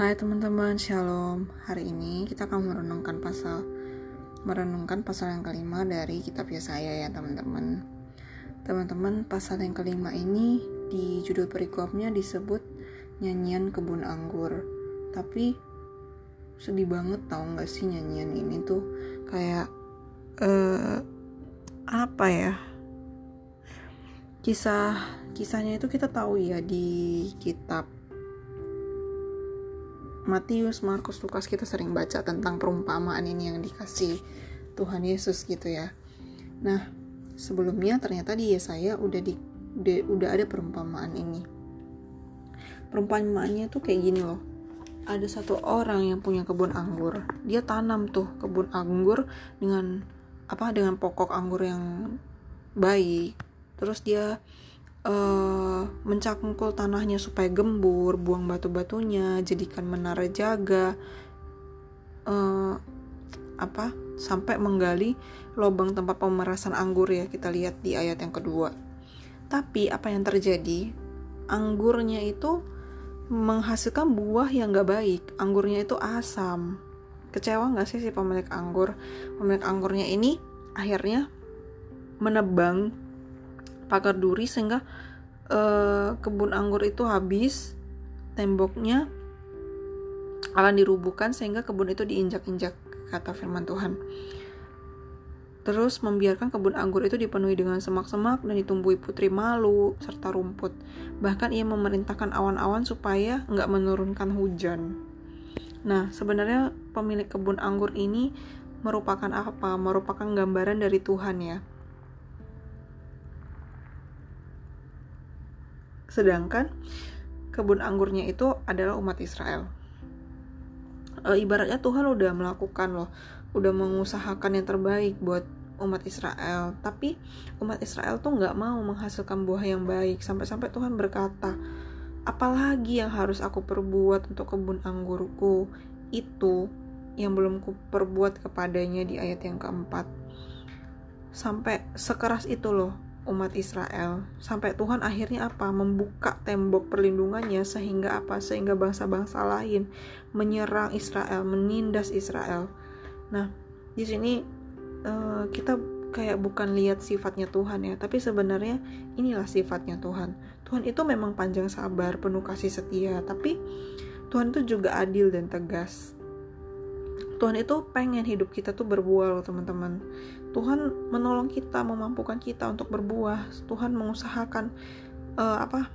Hai teman-teman, shalom. Hari ini kita akan merenungkan pasal merenungkan pasal yang kelima dari kitab Yesaya ya teman-teman. Teman-teman, pasal yang kelima ini di judul perikopnya disebut nyanyian kebun anggur. Tapi sedih banget tau gak sih nyanyian ini tuh kayak uh, apa ya? Kisah kisahnya itu kita tahu ya di kitab Matius, Markus, Lukas kita sering baca tentang perumpamaan ini yang dikasih Tuhan Yesus gitu ya. Nah, sebelumnya ternyata di Yesaya udah di, di udah ada perumpamaan ini. Perumpamaannya tuh kayak gini loh. Ada satu orang yang punya kebun anggur. Dia tanam tuh kebun anggur dengan apa? Dengan pokok anggur yang baik. Terus dia uh, mencangkul tanahnya supaya gembur, buang batu-batunya, jadikan menara jaga, uh, apa sampai menggali lubang tempat pemerasan anggur ya kita lihat di ayat yang kedua. Tapi apa yang terjadi? Anggurnya itu menghasilkan buah yang gak baik. Anggurnya itu asam. Kecewa gak sih si pemilik anggur? Pemilik anggurnya ini akhirnya menebang pagar duri sehingga uh, kebun anggur itu habis temboknya akan dirubuhkan sehingga kebun itu diinjak-injak kata firman Tuhan. Terus membiarkan kebun anggur itu dipenuhi dengan semak-semak dan ditumbuhi putri malu serta rumput. Bahkan ia memerintahkan awan-awan supaya nggak menurunkan hujan. Nah, sebenarnya pemilik kebun anggur ini merupakan apa? Merupakan gambaran dari Tuhan ya. Sedangkan kebun anggurnya itu adalah umat Israel. E, ibaratnya Tuhan udah melakukan loh, udah mengusahakan yang terbaik buat umat Israel. Tapi umat Israel tuh nggak mau menghasilkan buah yang baik. Sampai-sampai Tuhan berkata, apalagi yang harus aku perbuat untuk kebun anggurku itu yang belum ku perbuat kepadanya di ayat yang keempat. Sampai sekeras itu loh umat Israel. Sampai Tuhan akhirnya apa? Membuka tembok perlindungannya sehingga apa? Sehingga bangsa-bangsa lain menyerang Israel menindas Israel. Nah di sini uh, kita kayak bukan lihat sifatnya Tuhan ya tapi sebenarnya inilah sifatnya Tuhan. Tuhan itu memang panjang sabar penuh kasih setia tapi Tuhan itu juga adil dan tegas Tuhan itu pengen hidup kita tuh berbuah loh teman-teman. Tuhan menolong kita, memampukan kita untuk berbuah. Tuhan mengusahakan uh, apa?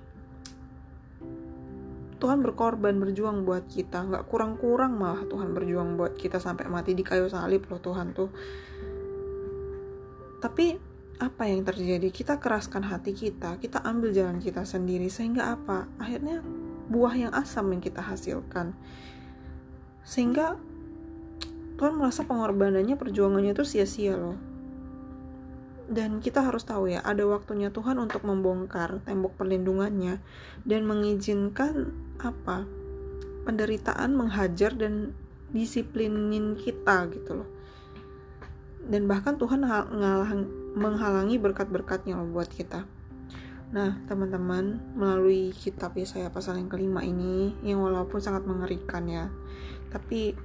Tuhan berkorban berjuang buat kita, nggak kurang-kurang malah Tuhan berjuang buat kita sampai mati di kayu salib loh Tuhan tuh. Tapi apa yang terjadi? Kita keraskan hati kita, kita ambil jalan kita sendiri sehingga apa? Akhirnya buah yang asam yang kita hasilkan. Sehingga Tuhan merasa pengorbanannya perjuangannya itu sia-sia loh. Dan kita harus tahu ya ada waktunya Tuhan untuk membongkar tembok perlindungannya dan mengizinkan apa? Penderitaan menghajar dan disiplinin kita gitu loh. Dan bahkan Tuhan menghalangi berkat-berkatnya loh buat kita. Nah, teman-teman, melalui kitab Yesaya pasal yang kelima ini, yang walaupun sangat mengerikan ya, tapi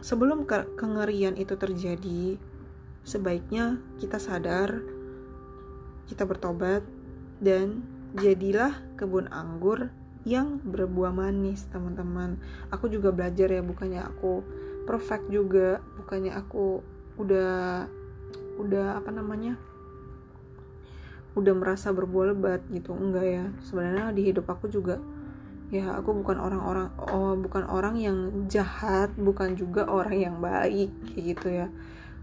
sebelum ke kengerian itu terjadi, sebaiknya kita sadar, kita bertobat, dan jadilah kebun anggur yang berbuah manis, teman-teman. Aku juga belajar ya, bukannya aku perfect juga, bukannya aku udah udah apa namanya udah merasa berbuah lebat gitu enggak ya sebenarnya di hidup aku juga ya aku bukan orang-orang oh bukan orang yang jahat bukan juga orang yang baik kayak gitu ya.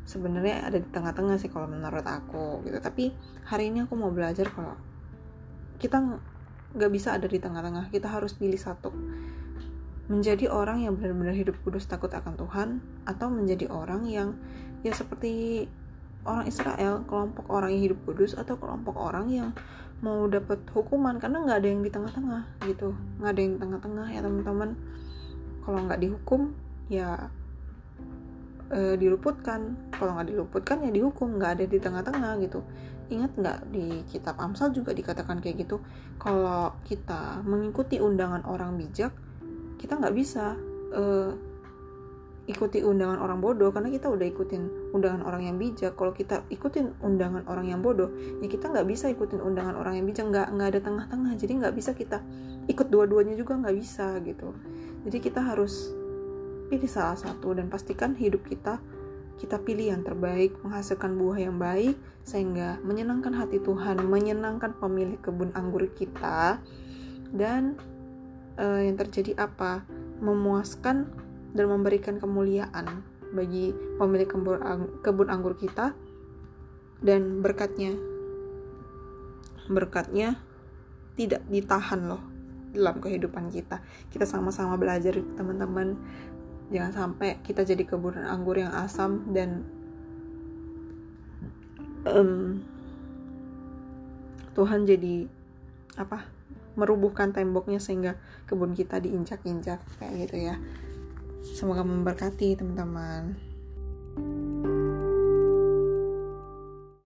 Sebenarnya ada di tengah-tengah sih kalau menurut aku gitu. Tapi hari ini aku mau belajar kalau kita nggak bisa ada di tengah-tengah. Kita harus pilih satu. Menjadi orang yang benar-benar hidup kudus takut akan Tuhan atau menjadi orang yang ya seperti orang Israel kelompok orang yang hidup kudus atau kelompok orang yang mau dapat hukuman karena nggak ada yang di tengah-tengah gitu. Nggak ada yang tengah-tengah ya teman-teman. Kalau nggak dihukum ya e, diluputkan. Kalau nggak diluputkan ya dihukum. Nggak ada di tengah-tengah gitu. Ingat nggak di kitab Amsal juga dikatakan kayak gitu? Kalau kita mengikuti undangan orang bijak kita nggak bisa uh, ikuti undangan orang bodoh karena kita udah ikutin undangan orang yang bijak. Kalau kita ikutin undangan orang yang bodoh ya kita nggak bisa ikutin undangan orang yang bijak. Nggak nggak ada tengah-tengah. Jadi nggak bisa kita ikut dua-duanya juga nggak bisa gitu. Jadi kita harus pilih salah satu dan pastikan hidup kita kita pilih yang terbaik menghasilkan buah yang baik sehingga menyenangkan hati Tuhan menyenangkan pemilik kebun anggur kita. Dan uh, yang terjadi apa? Memuaskan dan memberikan kemuliaan bagi pemilik kebun, kebun anggur kita dan berkatnya. Berkatnya tidak ditahan loh dalam kehidupan kita. Kita sama-sama belajar teman-teman. Jangan sampai kita jadi kebun anggur yang asam dan um, Tuhan jadi apa merubuhkan temboknya sehingga kebun kita diinjak-injak kayak gitu ya Semoga memberkati teman-teman.